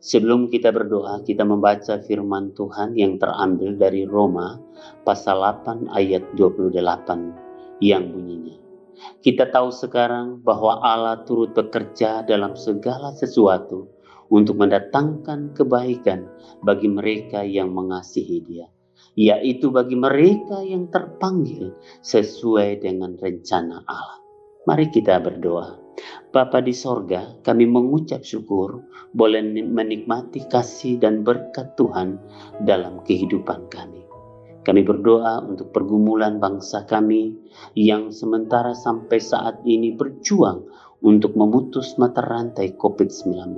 Sebelum kita berdoa, kita membaca firman Tuhan yang terambil dari Roma pasal 8 ayat 28 yang bunyinya. Kita tahu sekarang bahwa Allah turut bekerja dalam segala sesuatu untuk mendatangkan kebaikan bagi mereka yang mengasihi Dia, yaitu bagi mereka yang terpanggil sesuai dengan rencana Allah. Mari kita berdoa. Bapa di sorga, kami mengucap syukur boleh menikmati kasih dan berkat Tuhan dalam kehidupan kami. Kami berdoa untuk pergumulan bangsa kami yang sementara sampai saat ini berjuang untuk memutus mata rantai COVID-19.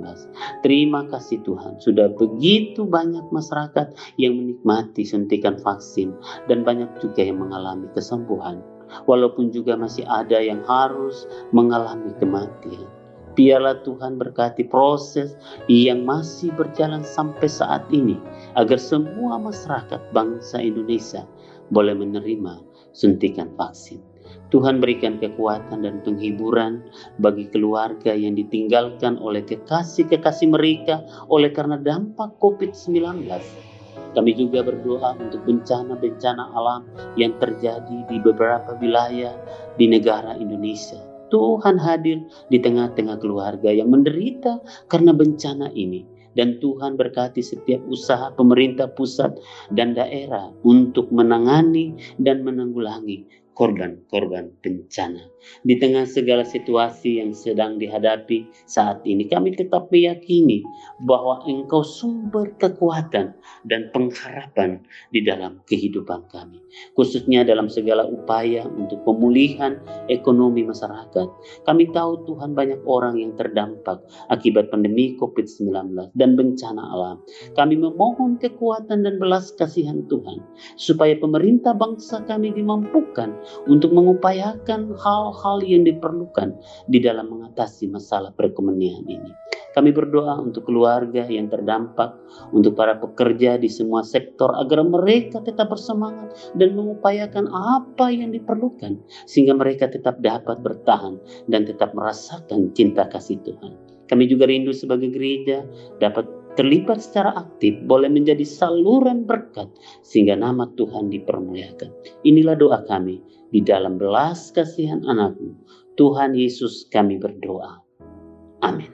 Terima kasih Tuhan, sudah begitu banyak masyarakat yang menikmati suntikan vaksin dan banyak juga yang mengalami kesembuhan walaupun juga masih ada yang harus mengalami kematian. Biarlah Tuhan berkati proses yang masih berjalan sampai saat ini, agar semua masyarakat bangsa Indonesia boleh menerima suntikan vaksin. Tuhan berikan kekuatan dan penghiburan bagi keluarga yang ditinggalkan oleh kekasih-kekasih mereka oleh karena dampak COVID-19 kami juga berdoa untuk bencana-bencana alam yang terjadi di beberapa wilayah di negara Indonesia. Tuhan hadir di tengah-tengah keluarga yang menderita karena bencana ini. Dan Tuhan berkati setiap usaha pemerintah pusat dan daerah untuk menangani dan menanggulangi korban-korban bencana. Di tengah segala situasi yang sedang dihadapi saat ini, kami tetap meyakini bahwa Engkau sumber kekuatan dan pengharapan di dalam kehidupan kami, khususnya dalam segala upaya untuk pemulihan ekonomi masyarakat. Kami tahu Tuhan banyak orang yang terdampak akibat pandemi COVID-19 dan bencana alam. Kami memohon kekuatan dan belas kasihan Tuhan supaya pemerintah bangsa kami dimampukan untuk mengupayakan hal-hal yang diperlukan di dalam mengatasi masalah perekonomian ini. Kami berdoa untuk keluarga yang terdampak, untuk para pekerja di semua sektor agar mereka tetap bersemangat dan mengupayakan apa yang diperlukan sehingga mereka tetap dapat bertahan dan tetap merasakan cinta kasih Tuhan. Kami juga rindu sebagai gereja dapat terlibat secara aktif boleh menjadi saluran berkat sehingga nama Tuhan dipermuliakan. Inilah doa kami di dalam belas kasihan anakmu. Tuhan Yesus kami berdoa. Amin.